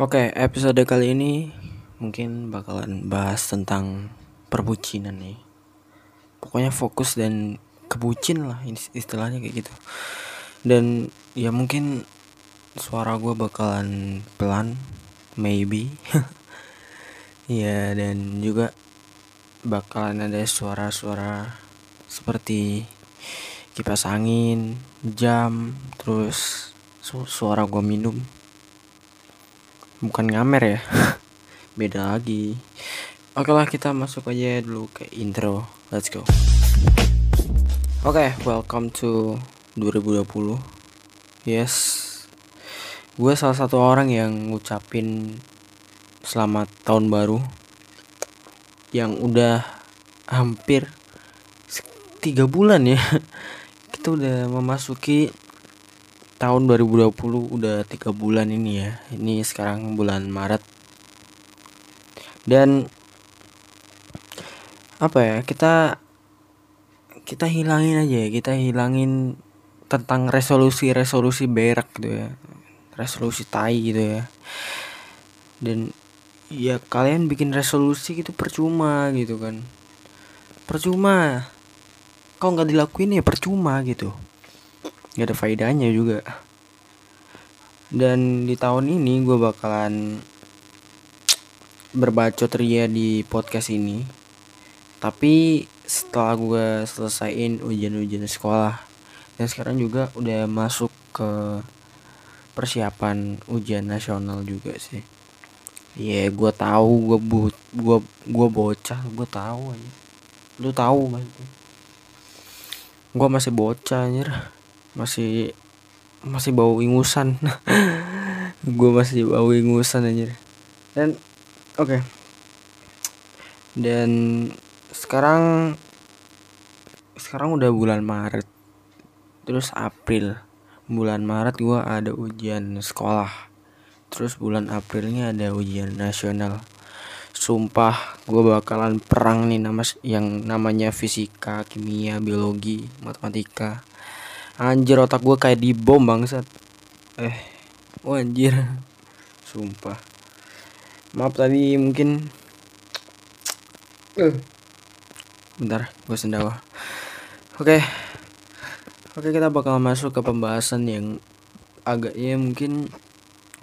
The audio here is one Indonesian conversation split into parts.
Oke, episode kali ini mungkin bakalan bahas tentang perbucinan nih. Pokoknya fokus dan kebucin lah istilahnya kayak gitu. Dan ya mungkin suara gue bakalan pelan, maybe. ya dan juga bakalan ada suara-suara seperti kipas angin, jam, terus su suara gue minum bukan ngamer ya. Beda lagi. Oke lah kita masuk aja dulu ke intro. Let's go. Oke okay, welcome to 2020 yes. Gue salah satu orang yang ngucapin selamat tahun baru yang udah hampir tiga bulan ya. Kita udah memasuki tahun 2020 udah tiga bulan ini ya. Ini sekarang bulan Maret. Dan apa ya kita kita hilangin aja ya. Kita hilangin tentang resolusi-resolusi berak gitu ya. Resolusi tai gitu ya. Dan ya kalian bikin resolusi gitu percuma gitu kan. Percuma. Kau nggak dilakuin ya percuma gitu nggak ada faedahnya juga dan di tahun ini gue bakalan berbacot ria di podcast ini tapi setelah gue selesaiin ujian-ujian sekolah dan sekarang juga udah masuk ke persiapan ujian nasional juga sih Iya, yeah, gue tahu gue but gue gue bocah, gue tahu aja. Lu tahu maksudnya. Gue masih bocah anjir masih masih bau ingusan. Gue masih bau ingusan anjir. Dan oke. Okay. dan sekarang sekarang udah bulan Maret. Terus April. Bulan Maret gue ada ujian sekolah. Terus bulan Aprilnya ada ujian nasional. Sumpah gue bakalan perang nih nama yang namanya fisika kimia biologi matematika Anjir otak gue kayak dibom bangsat. Eh, oh anjir. Sumpah. Maaf tadi mungkin uh. Bentar, gue sendawa. Oke. Okay. Oke, okay, kita bakal masuk ke pembahasan yang agaknya mungkin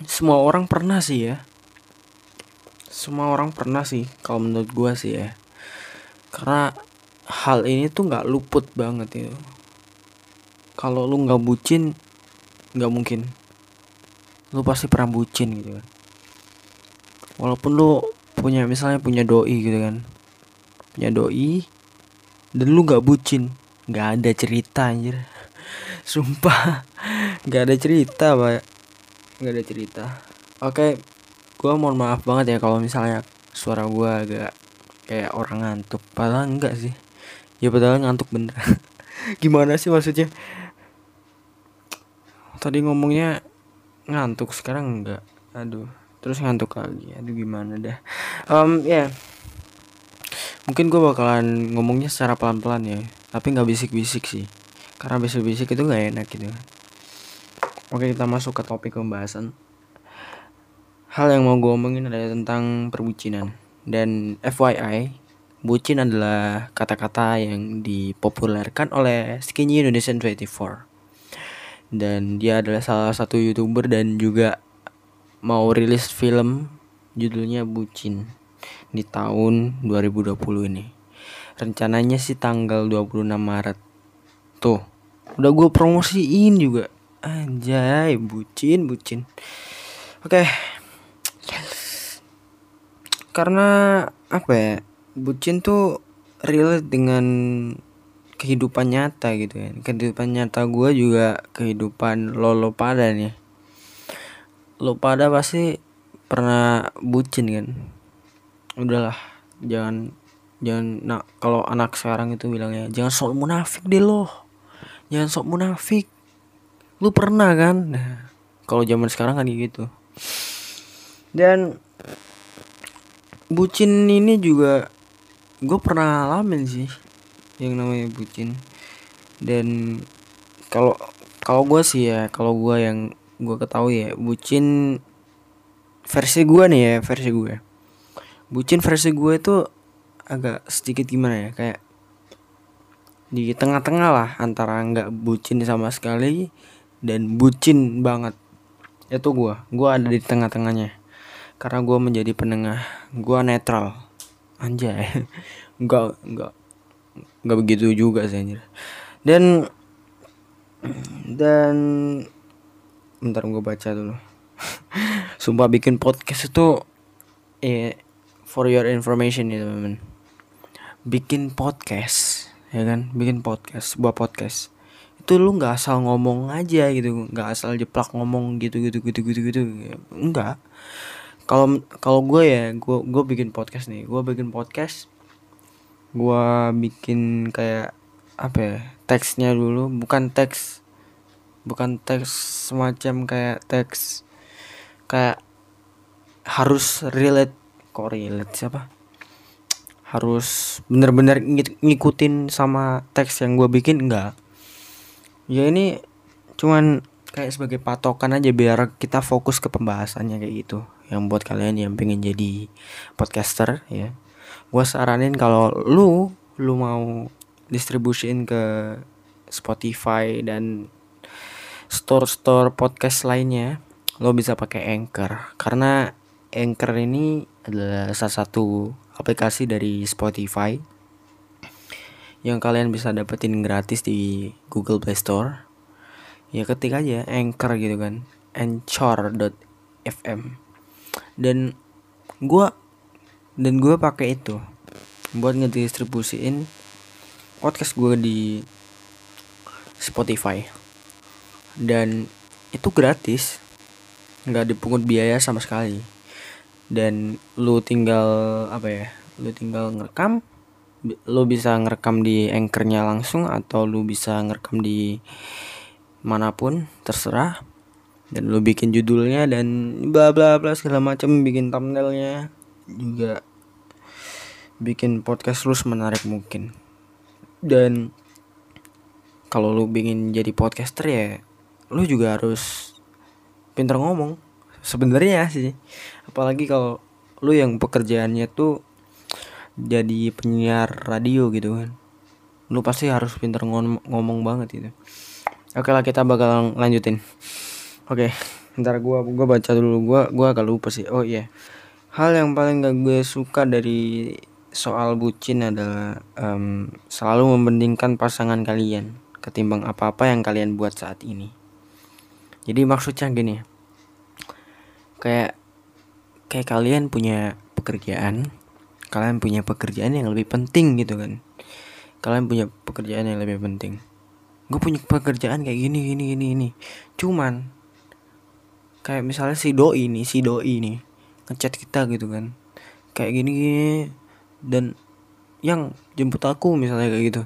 semua orang pernah sih ya. Semua orang pernah sih kalau menurut gue sih ya. Karena hal ini tuh nggak luput banget itu kalau lu nggak bucin nggak mungkin. Lu pasti pernah bucin gitu kan. Walaupun lu punya misalnya punya doi gitu kan. Punya doi dan lu nggak bucin nggak ada cerita anjir. Sumpah nggak ada cerita pak. Nggak ada cerita. Oke gue mohon maaf banget ya kalau misalnya suara gue agak kayak orang ngantuk. Padahal enggak sih. Ya padahal ngantuk bener. Gimana sih maksudnya tadi ngomongnya ngantuk sekarang enggak. Aduh terus ngantuk lagi. Aduh gimana dah. Um ya. Yeah. mungkin gue bakalan ngomongnya secara pelan-pelan ya tapi nggak bisik-bisik sih. Karena bisik-bisik itu nggak enak gitu. Oke kita masuk ke topik pembahasan. Hal yang mau gue omongin adalah tentang perbucinan. Dan FYI bucin adalah kata-kata yang dipopulerkan oleh Skinny Indonesian 24 dan dia adalah salah satu youtuber dan juga mau rilis film judulnya Bucin di tahun 2020 ini. Rencananya sih tanggal 26 Maret. Tuh udah gue promosiin juga. Anjay bucin bucin. Oke. Okay. karena apa ya bucin tuh real dengan kehidupan nyata gitu kan. Kehidupan nyata gue juga kehidupan lo lo pada nih. Lo pada pasti pernah bucin kan. Udahlah jangan jangan nak kalau anak sekarang itu bilangnya jangan sok munafik deh lo. Jangan sok munafik. Lu pernah kan? Nah, kalau zaman sekarang kan gitu. Dan bucin ini juga gue pernah alamin sih yang namanya bucin. Dan kalau kalau gue sih ya kalau gue yang gue ketahui ya bucin versi gue nih ya versi gue bucin versi gue itu agak sedikit gimana ya kayak di tengah-tengah lah antara nggak bucin sama sekali dan bucin banget. Itu gue gue ada di tengah-tengahnya. Karena gue menjadi penengah gue netral. Anjay. Nggak nggak nggak begitu juga sih anjir. Dan dan bentar gue baca dulu. Sumpah bikin podcast itu eh for your information ya teman-teman. Bikin podcast ya kan? Bikin podcast sebuah podcast. Itu lu nggak asal ngomong aja gitu nggak asal jeplak ngomong gitu gitu gitu gitu gitu. Enggak kalau kalau gue ya gue gue bikin podcast nih. Gue bikin podcast gue bikin kayak apa ya teksnya dulu. Bukan teks bukan teks semacam kayak teks kayak harus relate. Kok relate siapa? Harus bener-bener ngikutin sama teks yang gue bikin? Enggak ya ini cuman kayak sebagai patokan aja biar kita fokus ke pembahasannya kayak gitu. Yang buat kalian yang pengen jadi podcaster ya gue saranin kalau lu lu mau distribusiin ke Spotify dan store-store podcast lainnya lo bisa pakai Anchor. Karena Anchor ini adalah salah satu aplikasi dari Spotify yang kalian bisa dapetin gratis di Google Play Store. Ya ketik aja Anchor gitu kan anchor.fm dan gua dan gue pakai itu buat ngedistribusiin podcast gue di Spotify. Dan itu gratis. Nggak dipungut biaya sama sekali. Dan lu tinggal apa ya lu tinggal ngerekam lu bisa ngerekam di anchornya langsung atau lu bisa ngerekam di mana pun terserah. Dan lu bikin judulnya dan bla bla bla segala macam bikin thumbnailnya juga bikin podcast lu semenarik mungkin. Dan kalau lu ingin jadi podcaster ya lu juga harus pinter ngomong sebenarnya sih. Apalagi kalau lu yang pekerjaannya tuh jadi penyiar radio gitu kan. Lu pasti harus pinter ngom ngomong banget gitu. Oke lah kita bakal lanjutin. Oke ntar gua gua baca dulu. Gua gua agak lupa sih. Oh iya. yeah. Hal yang paling gak gue suka dari soal bucin adalah um, selalu membandingkan pasangan kalian ketimbang apa-apa yang kalian buat saat ini. Jadi maksudnya gini kayak kayak kalian punya pekerjaan kalian punya pekerjaan yang lebih penting gitu kan. Kalian punya pekerjaan yang lebih penting. Gue punya pekerjaan kayak gini gini gini ini cuman kayak misalnya si doi ini si doi ini ngechat kita gitu kan. Kayak gini gini dan yang jemput aku misalnya kayak gitu.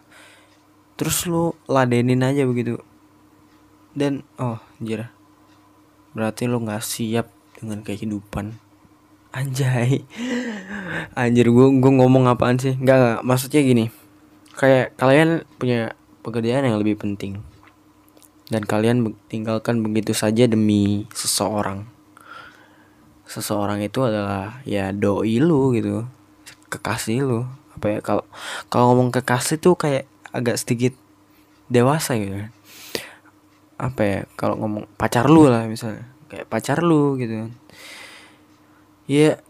Terus lu ladenin aja begitu. Dan oh anjir. Berarti lu nggak siap dengan kehidupan. Anjay. Anjir gue gue ngomong apaan sih? Nggak nggak. Maksudnya gini. Kayak kalian punya pekerjaan yang lebih penting. Dan kalian tinggalkan begitu saja demi seseorang seseorang itu adalah ya doi lu gitu. Kekasih lu. Apa ya kalau kalau ngomong kekasih tuh kayak agak sedikit dewasa gitu. Apa ya kalau ngomong pacar lu lah misalnya. Kayak pacar lu gitu. Ya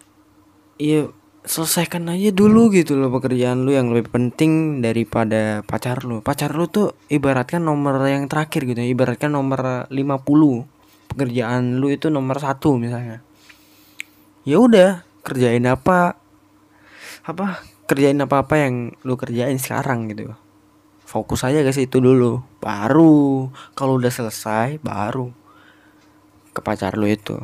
ya selesaikan aja dulu gitu loh pekerjaan lu yang lebih penting daripada pacar lu. Pacar lu tuh ibaratkan nomor yang terakhir gitu. Ibaratkan nomor 50 pekerjaan lu itu nomor satu misalnya ya udah kerjain apa? Apa? Kerjain apa apa yang lu kerjain sekarang gitu. Fokus aja guys itu dulu. Baru kalau udah selesai baru ke pacar lu itu.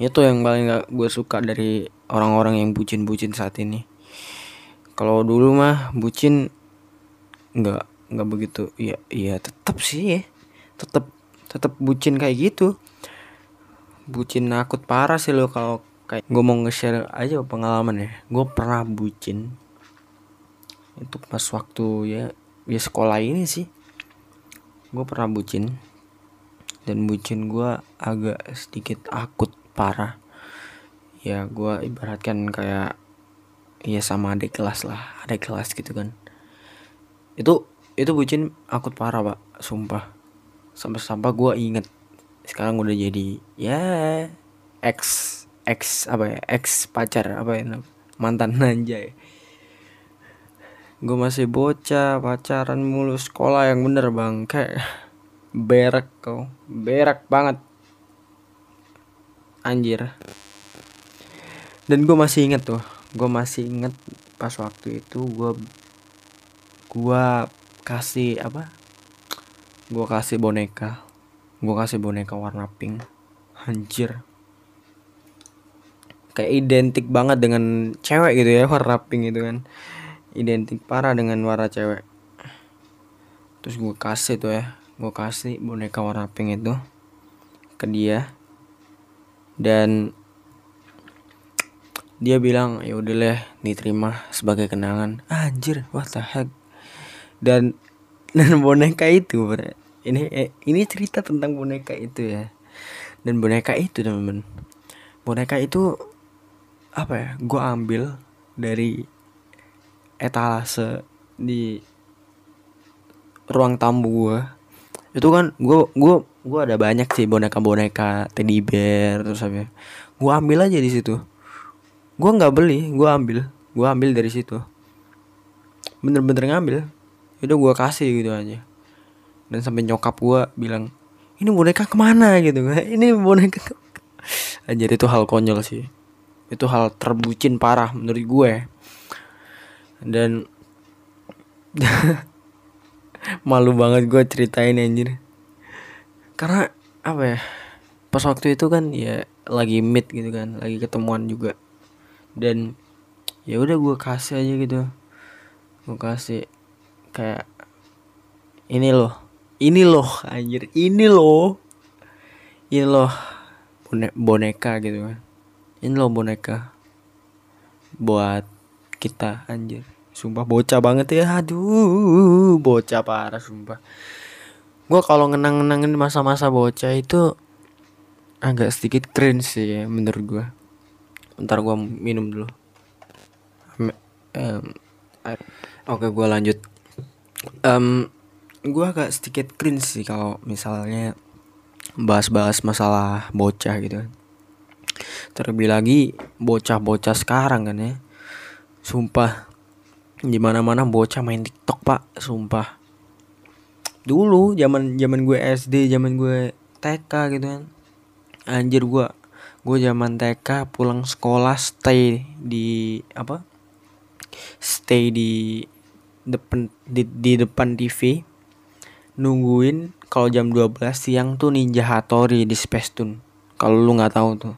Itu yang paling gak gue suka dari orang-orang yang bucin-bucin saat ini. Kalau dulu mah bucin nggak nggak begitu. Ya iya tetap sih tetap tetap bucin kayak gitu bucin nakut. Parah sih lo kalau kayak gue mau nge-share aja pengalaman ya. Gue pernah bucin. Itu pas waktu ya ya sekolah ini sih. Gue pernah bucin. Dan bucin gue agak sedikit akut parah. Ya gue ibaratkan kayak ya sama adik kelas lah adik kelas gitu kan. Itu itu bucin akut parah pak. Sumpah. Sampai sampai gue inget sekarang udah jadi ya ex ex apa ya ex pacar apa ya mantan anjay. Gue masih bocah pacaran mulu sekolah yang bener bang. Kayak berak kau berak banget. Anjir. Dan gue masih inget tuh gue masih inget pas waktu itu gue gue kasih apa? Gue kasih boneka gue kasih boneka warna pink. Anjir. Kayak identik banget dengan cewek gitu ya warna pink itu kan. Identik parah dengan warna cewek. Terus gue kasih tuh ya gue kasih boneka warna pink itu ke dia. Dan dia bilang ya udah diterima sebagai kenangan. Anjir what the heck? Dan dan boneka itu bre. Ini eh, ini cerita tentang boneka itu ya. Dan boneka itu teman-teman. Boneka itu apa ya gue ambil dari etalase di ruang tamu gue itu kan gue gue gue ada banyak sih boneka boneka teddy bear terus apa ya. gue ambil aja di situ. Gue nggak beli gue ambil. Gue ambil dari situ. Bener-bener ngambil. Itu gue kasih gitu aja dan sampai nyokap gue bilang ini boneka ke mana gitu? Ini boneka aja itu hal konyol sih. Itu hal terbucin parah menurut gue dan malu banget gue ceritain anjir. Karena apa ya pas waktu itu kan ya lagi meet gitu kan lagi ketemuan juga. Dan ya udah gue kasih aja gitu. Gue kasih kayak ini loh ini loh anjir. Ini loh. Ini loh boneka gitu kan. Ini loh boneka buat kita anjir. Sumpah bocah banget ya. Aduh bocah parah sumpah. Gue kalau ngenang-ngenangin masa-masa bocah itu agak sedikit cringe sih ya, menurut gue ntar gue minum dulu. Um, oke gue lanjut. Um, gue agak sedikit cringe sih kalau misalnya bahas-bahas masalah bocah gitu terlebih lagi bocah-bocah sekarang kan ya. Sumpah di mana mana bocah main tiktok pak. Sumpah. Dulu zaman zaman gue SD zaman gue TK gitu kan. Anjir gue gue zaman TK pulang sekolah stay di apa? Stay di depan di, di depan TV nungguin kalau jam 12 siang tuh Ninja Hattori di Space Tune. Kalau lu nggak tahu tuh.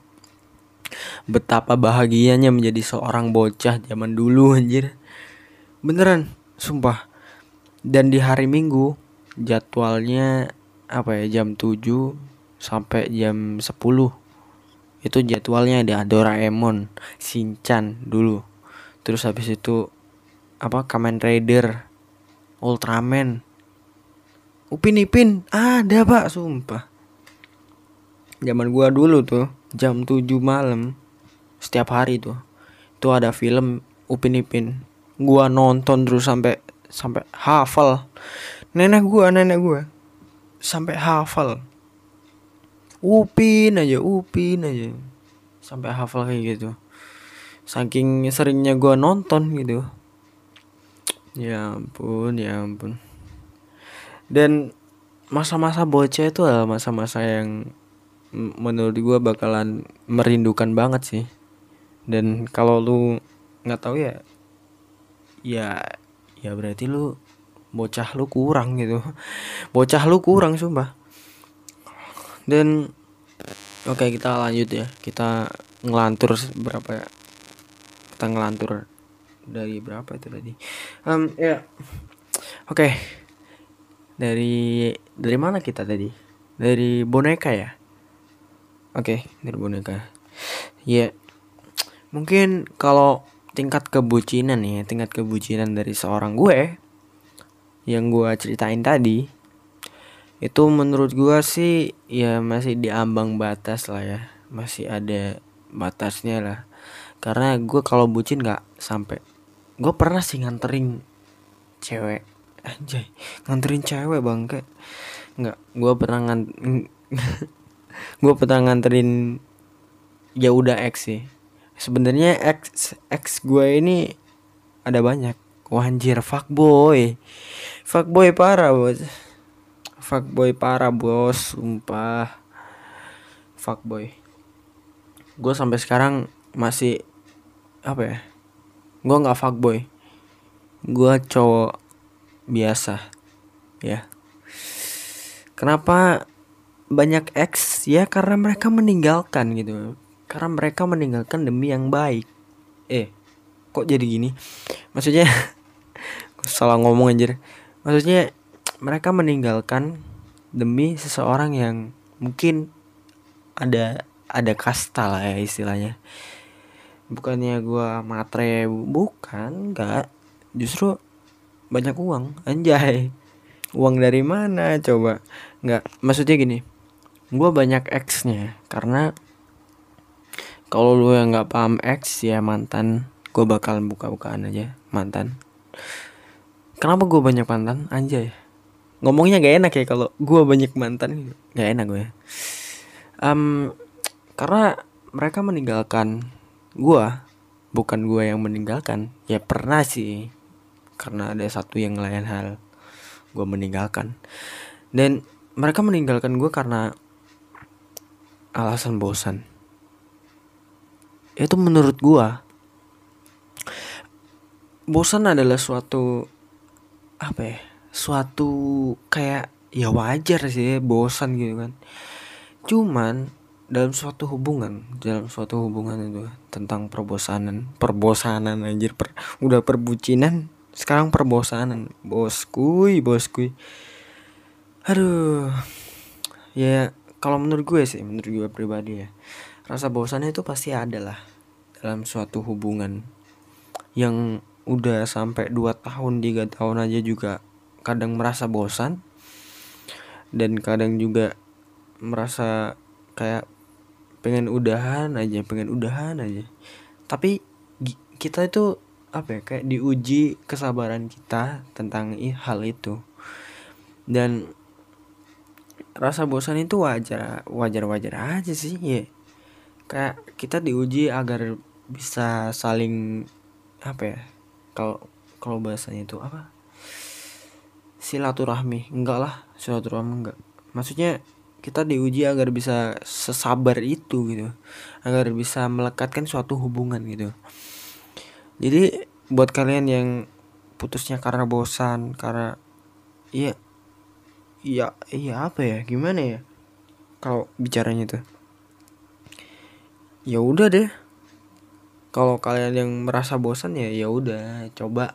Betapa bahagianya menjadi seorang bocah zaman dulu anjir. Beneran sumpah. Dan di hari Minggu jadwalnya apa ya jam 7 sampai jam 10 itu jadwalnya ada Doraemon, Shinchan dulu. Terus habis itu apa Kamen Rider, Ultraman, Upin Ipin ada pak sumpah. Zaman gua dulu tuh jam 7 malam setiap hari tuh itu ada film Upin Ipin. Gua nonton terus sampai sampai hafal. Nenek gua, nenek gua sampai hafal Upin aja Upin aja sampai hafal kayak gitu saking seringnya gue nonton gitu ya ampun ya ampun dan masa-masa bocah itu adalah masa-masa yang menurut gue bakalan merindukan banget sih. Dan kalau lu nggak tahu ya ya ya berarti lu bocah lu kurang gitu. Bocah lu kurang sumpah. Dan oke okay, kita lanjut ya. Kita ngelantur berapa ya? Kita ngelantur dari berapa itu tadi? Um, ya. Oke. okay. Dari dari mana kita tadi? Dari boneka ya? Oke okay, dari boneka. Ya yeah. mungkin kalau tingkat kebucinan ya tingkat kebucinan dari seorang gue yang gue ceritain tadi itu menurut gua sih ya masih di ambang batas lah ya. Masih ada batasnya lah. Karena gue kalau bucin nggak sampai gue pernah sih nganterin cewek anjay nganterin cewek bang kayak nggak. Gue pernah ngan gue pernah nganterin ya udah ex sih. Sebenarnya ex ex gue ini ada banyak. Wah anjir fuckboy. Fuckboy parah bos. Fuckboy parah bos sumpah. Fuckboy. Gue sampai sekarang masih apa ya gue nggak fuckboy. Gue cowok biasa ya. Kenapa banyak ex ya karena mereka meninggalkan gitu. Karena mereka meninggalkan demi yang baik. Eh kok jadi gini? Maksudnya salah ngomong anjir. Maksudnya mereka meninggalkan demi seseorang yang mungkin ada ada kasta lah ya istilahnya. Bukannya gua matre bukan enggak. Justru banyak uang anjay. Uang dari mana coba? Nggak maksudnya gini. Gua banyak X-nya karena kalau lu yang nggak paham X ya mantan gue bakal buka-bukaan aja mantan. Kenapa gue banyak mantan? Anjay. Ngomongnya gak enak ya kalau gue banyak mantan gak enak gue um, karena mereka meninggalkan gue bukan gue yang meninggalkan. Ya pernah sih karena ada satu yang lain hal. Gue meninggalkan. Dan mereka meninggalkan gue karena alasan bosan. Itu menurut gue bosan adalah suatu apa ya suatu kayak ya wajar sih bosan gitu kan. Cuman dalam suatu hubungan dalam suatu hubungan itu tentang perbosanan perbosanan anjir per, udah perbucinan sekarang perbosanan. Boskuy boskuy aduh. Ya kalau menurut gue sih menurut gue pribadi ya rasa bosan itu pasti ada lah dalam suatu hubungan yang udah sampai 2 tahun 3 tahun aja juga kadang merasa bosan dan kadang juga merasa kayak pengen udahan aja pengen udahan aja. Tapi kita itu apa ya kayak diuji kesabaran kita tentang hal itu. Dan rasa bosan itu wajar wajar wajar aja sih ya. Kayak kita diuji agar bisa saling apa ya kalau kalau bahasanya itu apa? Silaturahmi. Enggak lah silaturahmi enggak. Maksudnya kita diuji agar bisa sesabar itu gitu. Agar bisa melekatkan suatu hubungan gitu jadi buat kalian yang putusnya karena bosan karena iya iya iya apa ya gimana ya kalau bicaranya tuh? Ya udah deh. Kalau kalian yang merasa bosan ya ya udah coba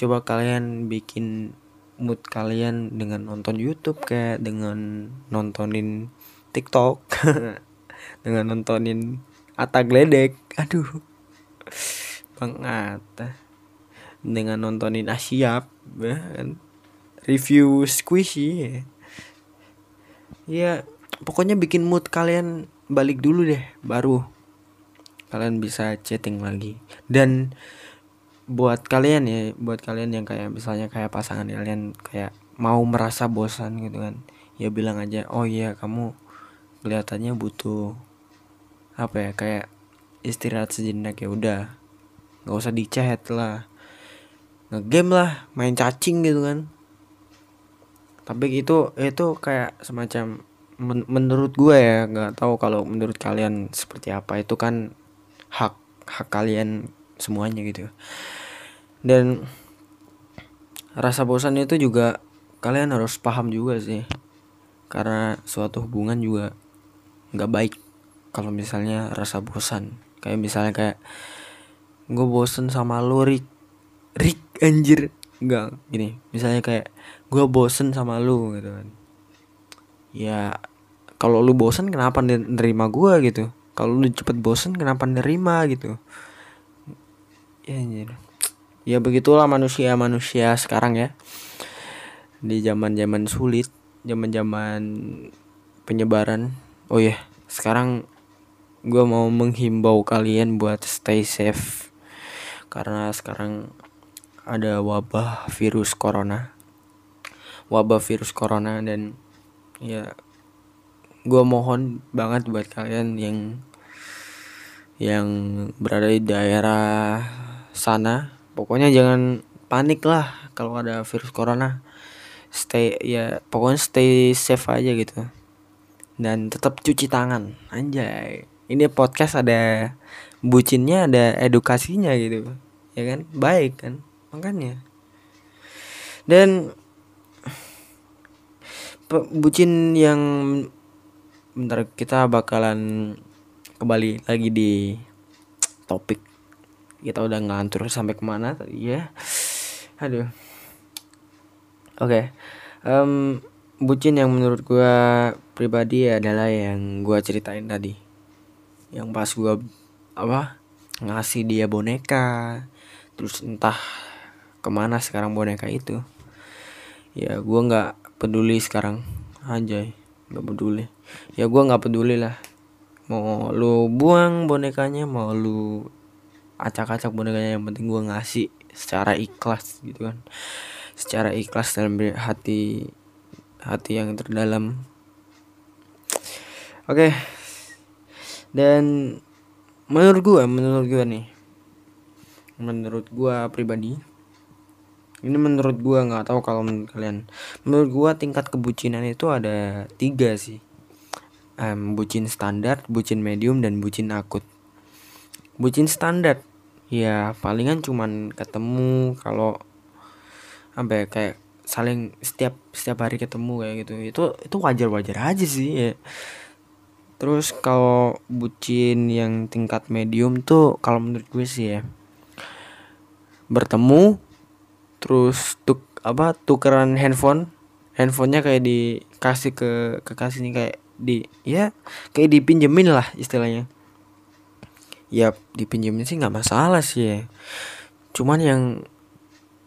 coba kalian bikin mood kalian dengan nonton YouTube kayak dengan nontonin TikTok dengan nontonin Ata Gledek aduh Bang dengan nontonin Asyap ya kan? Review squishy ya pokoknya bikin mood kalian balik dulu deh baru kalian bisa chatting lagi. Dan buat kalian ya buat kalian yang kayak misalnya kayak pasangan kalian kayak mau merasa bosan gitu kan ya bilang aja oh iya kamu kelihatannya butuh apa ya kayak istirahat sejenak ya udah nggak usah dicet lah. Ngegame lah main cacing gitu kan. Tapi itu itu kayak semacam men menurut gue ya nggak tahu kalau menurut kalian seperti apa. Itu kan hak hak kalian semuanya gitu. Dan rasa bosan itu juga kalian harus paham juga sih. Karena suatu hubungan juga nggak baik kalau misalnya rasa bosan. Kayak misalnya kayak gue bosen sama lo Rick Rick anjir. Nggak gini. Misalnya kayak gue bosen sama lu gitu kan. Ya kalau lu bosen kenapa nerima gue gitu? Kalau lu cepet bosen kenapa nerima gitu? Ya anjir. Ya begitulah manusia manusia sekarang ya. Di zaman zaman sulit zaman zaman penyebaran. Oh ya yeah. sekarang gue mau menghimbau kalian buat stay safe karena sekarang ada wabah virus corona. Wabah virus corona dan ya gue mohon banget buat kalian yang yang berada di daerah sana. Pokoknya jangan panik lah kalau ada virus corona. Stay ya pokoknya stay safe aja gitu. Dan tetap cuci tangan anjay ini podcast ada bucinnya ada edukasinya gitu. Ya kan? Baik kan? Makanya. Dan bucin yang bentar kita bakalan kembali lagi di topik. Kita udah ngantur sampai ke mana tadi ya? Aduh. Oke. Okay. um, bucin yang menurut gua pribadi adalah yang gua ceritain tadi yang pas gua apa ngasih dia boneka terus entah ke mana sekarang boneka itu. Ya gua nggak peduli sekarang anjay nggak peduli. Ya gue nggak peduli lah. Mau lu buang bonekanya mau lu acak-acak bonekanya yang penting gue ngasih secara ikhlas gitu kan. Secara ikhlas dalam hati hati yang terdalam. Oke. Dan menurut gue menurut gue nih. Menurut gue pribadi ini menurut gua nggak tahu kalau menurut kalian. Menurut gua tingkat kebucinan itu ada tiga sih. Um, bucin standar bucin medium dan bucin akut. Bucin standar ya palingan cuman ketemu kalau sampai kayak saling setiap setiap hari ketemu kayak gitu. Itu itu wajar wajar aja sih ya terus kalau bucin yang tingkat medium tuh kalau menurut gue sih ya bertemu terus tuk apa tukeran handphone. Handphonenya kayak dikasih ke kekasihnya kayak di ya kayak dipinjemin lah istilahnya. Ya dipinjemin sih nggak masalah sih ya. Cuman yang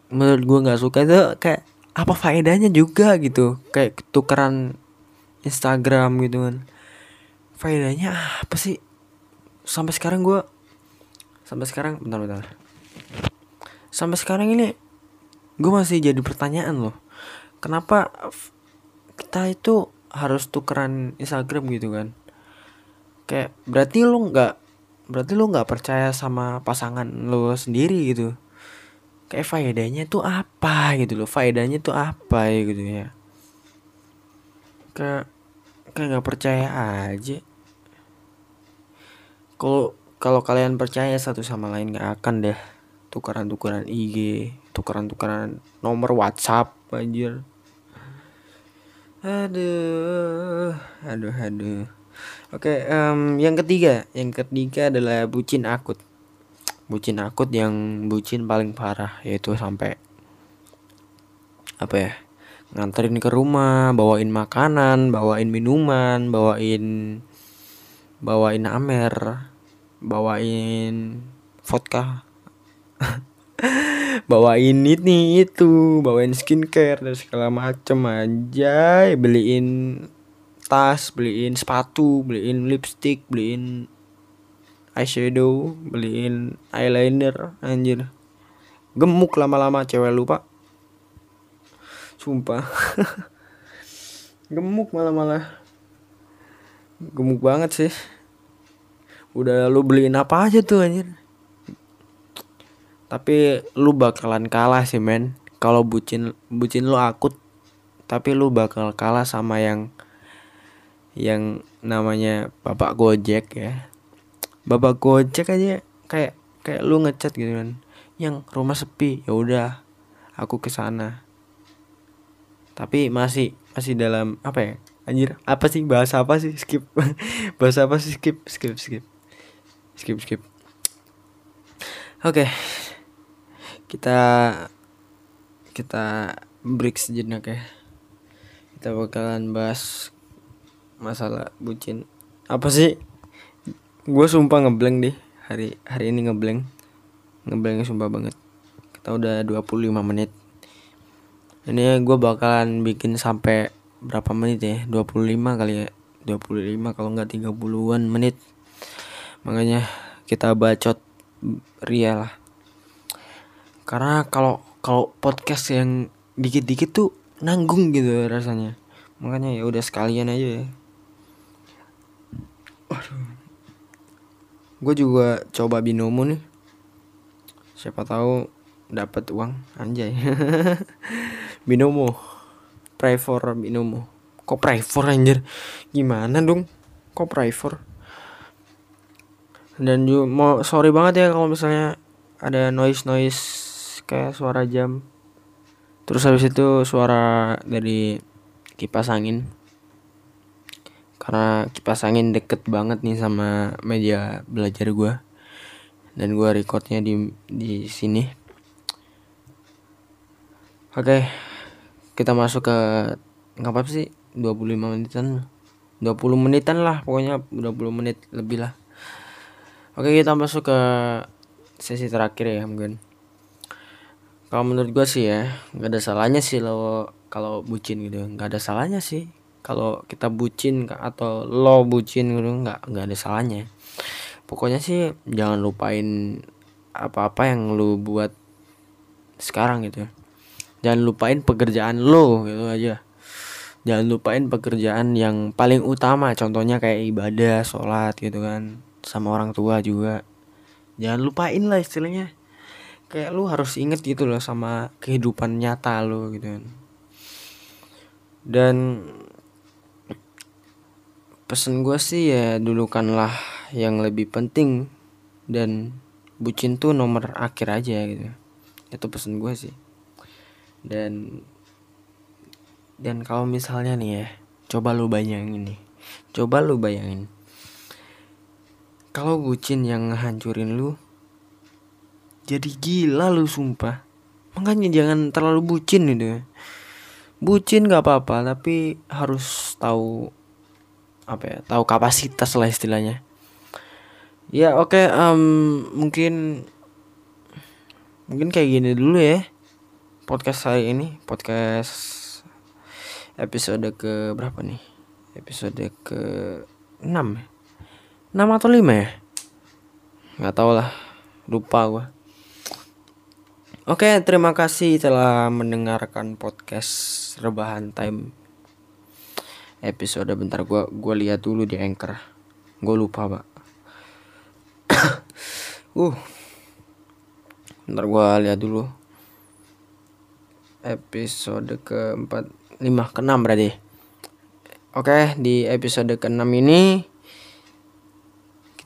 menurut gue nggak suka itu kayak apa faedahnya juga gitu. Kayak tukeran Instagram gitu kan faedahnya apa sih? Sampai sekarang gue sampai sekarang bentar bentar. Sampai sekarang ini gue masih jadi pertanyaan loh. Kenapa kita itu harus tukeran Instagram gitu kan? Kayak berarti lu nggak berarti lu nggak percaya sama pasangan lo sendiri gitu. Kayak faedahnya tuh apa gitu loh? Faedahnya tuh apa ya gitu ya? Kayak kayak nggak percaya aja kalau kalau kalian percaya satu sama lain nggak akan deh tukaran-tukaran IG tukeran-tukeran nomor WhatsApp anjir. Aduh aduh aduh. Oke um, yang ketiga yang ketiga adalah bucin akut. Bucin akut yang bucin paling parah yaitu sampai apa ya nganterin ke rumah bawain makanan bawain minuman bawain bawain amer bawain vodka. Bawain ini itu. Bawain skincare dan segala macem aja beliin tas beliin sepatu beliin lipstick beliin eyeshadow beliin eyeliner anjir. Gemuk lama-lama cewek lupa. Sumpah. Gemuk malah-malah. Gemuk banget sih udah lu beliin apa aja tuh anjir? Tapi lu bakalan kalah sih men. Kalau bucin bucin lu akut tapi lu bakal kalah sama yang yang namanya bapak gojek ya. Bapak gojek aja kayak kayak lu ngechat gitu kan yang rumah sepi ya udah aku ke sana. Tapi masih masih dalam apa ya? Anjir apa sih? Bahasa apa sih? Skip. Bahasa apa sih? Skip skip skip skip skip. Oke. Okay kita kita break sejenak ya. Kita bakalan bahas masalah bucin. Apa sih? Gue sumpah ngeblank deh. Hari hari ini ngeblank. Ngeblanknya sumpah banget. Kita udah 25 menit. Ini gue bakalan bikin sampai berapa menit ya? 25 kali ya? 25 kalau nggak 30-an menit makanya kita bacot ria lah. Karena kalau kalau podcast yang dikit-dikit tuh nanggung gitu rasanya. Makanya ya udah sekalian aja ya. Gue juga coba binomo nih. Siapa tahu dapat uang anjay. Binomo. Pray for binomo. Kok pray for anjir? Gimana dong? Kok pray for dan juga mau sorry banget ya kalau misalnya ada noise noise kayak suara jam. Terus habis itu suara dari kipas angin. Karena kipas angin deket banget nih sama meja belajar gue dan gue recordnya di di sini. Oke kita masuk ke ngapa sih? 25 menitan. 20 menitan lah pokoknya 20 menit lebih lah oke kita masuk ke sesi terakhir ya mungkin. Kalau menurut gue sih ya nggak ada salahnya sih lo kalau bucin gitu. Nggak ada salahnya sih kalau kita bucin atau lo bucin gitu nggak nggak ada salahnya. Pokoknya sih jangan lupain apa-apa yang lo buat sekarang gitu jangan lupain pekerjaan lo gitu aja. Jangan lupain pekerjaan yang paling utama. Contohnya kayak ibadah sholat gitu kan sama orang tua juga. Jangan lupain lah istilahnya. Kayak lu harus inget gitu loh sama kehidupan nyata lo gitu kan. Dan pesen gue sih ya dulukanlah yang lebih penting dan bucin tuh nomor akhir aja gitu. Itu pesen gue sih. Dan dan kalau misalnya nih ya coba lu bayangin nih. Coba lu bayangin kalau bucin yang ngehancurin lu jadi gila lu sumpah. Makanya jangan terlalu bucin gitu ya bucin gak apa-apa tapi harus tahu apa ya tahu kapasitas lah istilahnya. Ya oke okay, um, mungkin mungkin kayak gini dulu ya podcast saya ini. Podcast episode ke berapa nih? Episode ke 6 6 atau 5 ya? Nggak tahu lah. Lupa gua. Oke, terima kasih telah mendengarkan podcast rebahan time. Episode bentar gua gua lihat dulu di anchor. Gue lupa pak. Uh. Bentar gua lihat dulu. Episode keempat lima ke enam berarti. Oke di episode ke enam ini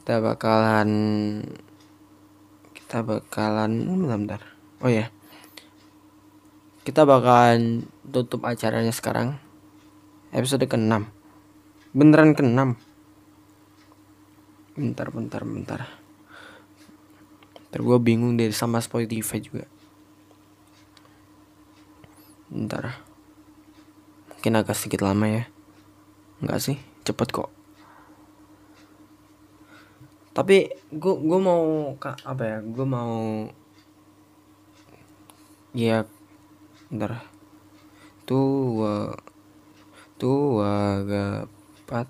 kita bakalan kita bakalan bentar, bentar. oh ya kita bakalan tutup acaranya sekarang. Episode ke-6 beneran ke-6 bentar bentar bentar. Bentar gue bingung deh sama Spotify juga. Bentar. Mungkin agak sedikit lama ya. Enggak sih? Cepet kok tapi gue gue mau kak apa ya gue mau ya bentar. Tuh dua empat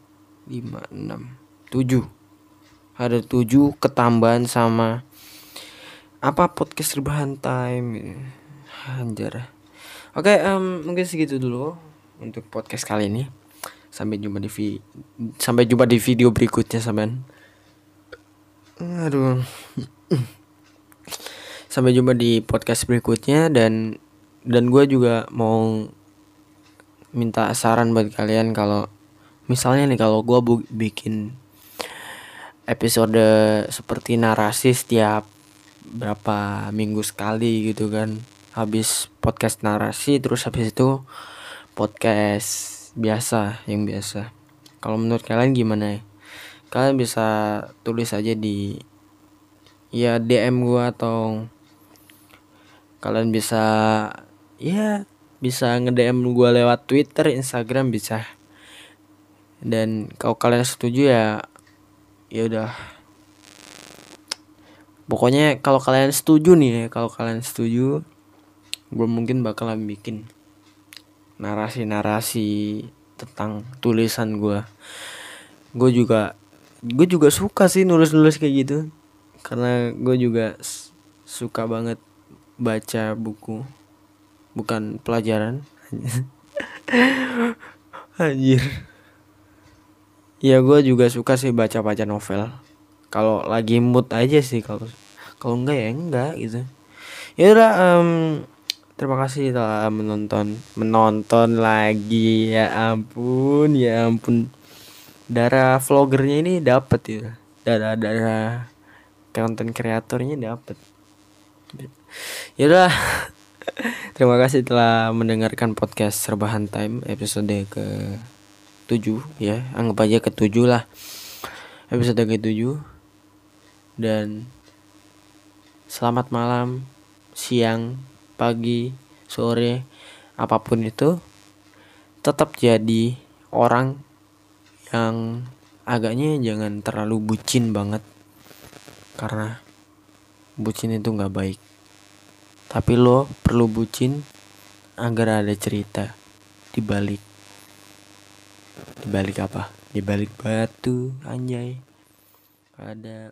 lima enam tujuh. Ada tujuh ketambahan sama apa podcast rebahan time anjar oke um, mungkin segitu dulu untuk podcast kali ini. Sampai jumpa di vi sampai jumpa di video berikutnya sampean aduh. Sampai jumpa di podcast berikutnya dan dan gue juga mau minta saran buat kalian kalau misalnya nih kalau gue bikin episode seperti narasi setiap berapa minggu sekali gitu kan. Habis podcast narasi terus habis itu podcast biasa yang biasa. Kalau menurut kalian gimana? ya kalian bisa tulis aja di ya DM gue atau kalian bisa ya bisa nge-DM gue lewat Twitter, Instagram bisa. Dan kalau kalian setuju ya ya udah. Pokoknya kalau kalian setuju nih kalau kalian setuju gue mungkin bakalan bikin narasi-narasi tentang tulisan gue. Gue juga gue juga suka sih nulis-nulis kayak gitu. Karena gue juga suka banget baca buku. Bukan pelajaran. Anjir. Ya gue juga suka sih baca baca novel. Kalau lagi mood aja sih kalau kalau enggak ya enggak gitu. Ya udah um, terima kasih telah menonton menonton lagi. Ya ampun ya ampun darah vlogernya ini dapat ya? Darah darah konten kreatornya dapat ya udah terima kasih telah mendengarkan podcast serbahan time episode ke 7 ya. Anggap aja ke 7 lah. Episode ke 7 dan selamat malam siang pagi, sore, apa pun itu tetap jadi orang yang agaknya jangan terlalu bucin banget. Karena bucin itu nggak baik. Tapi lo perlu bucin agar ada cerita di balik. Di balik apa? Di balik batu anjay. Ada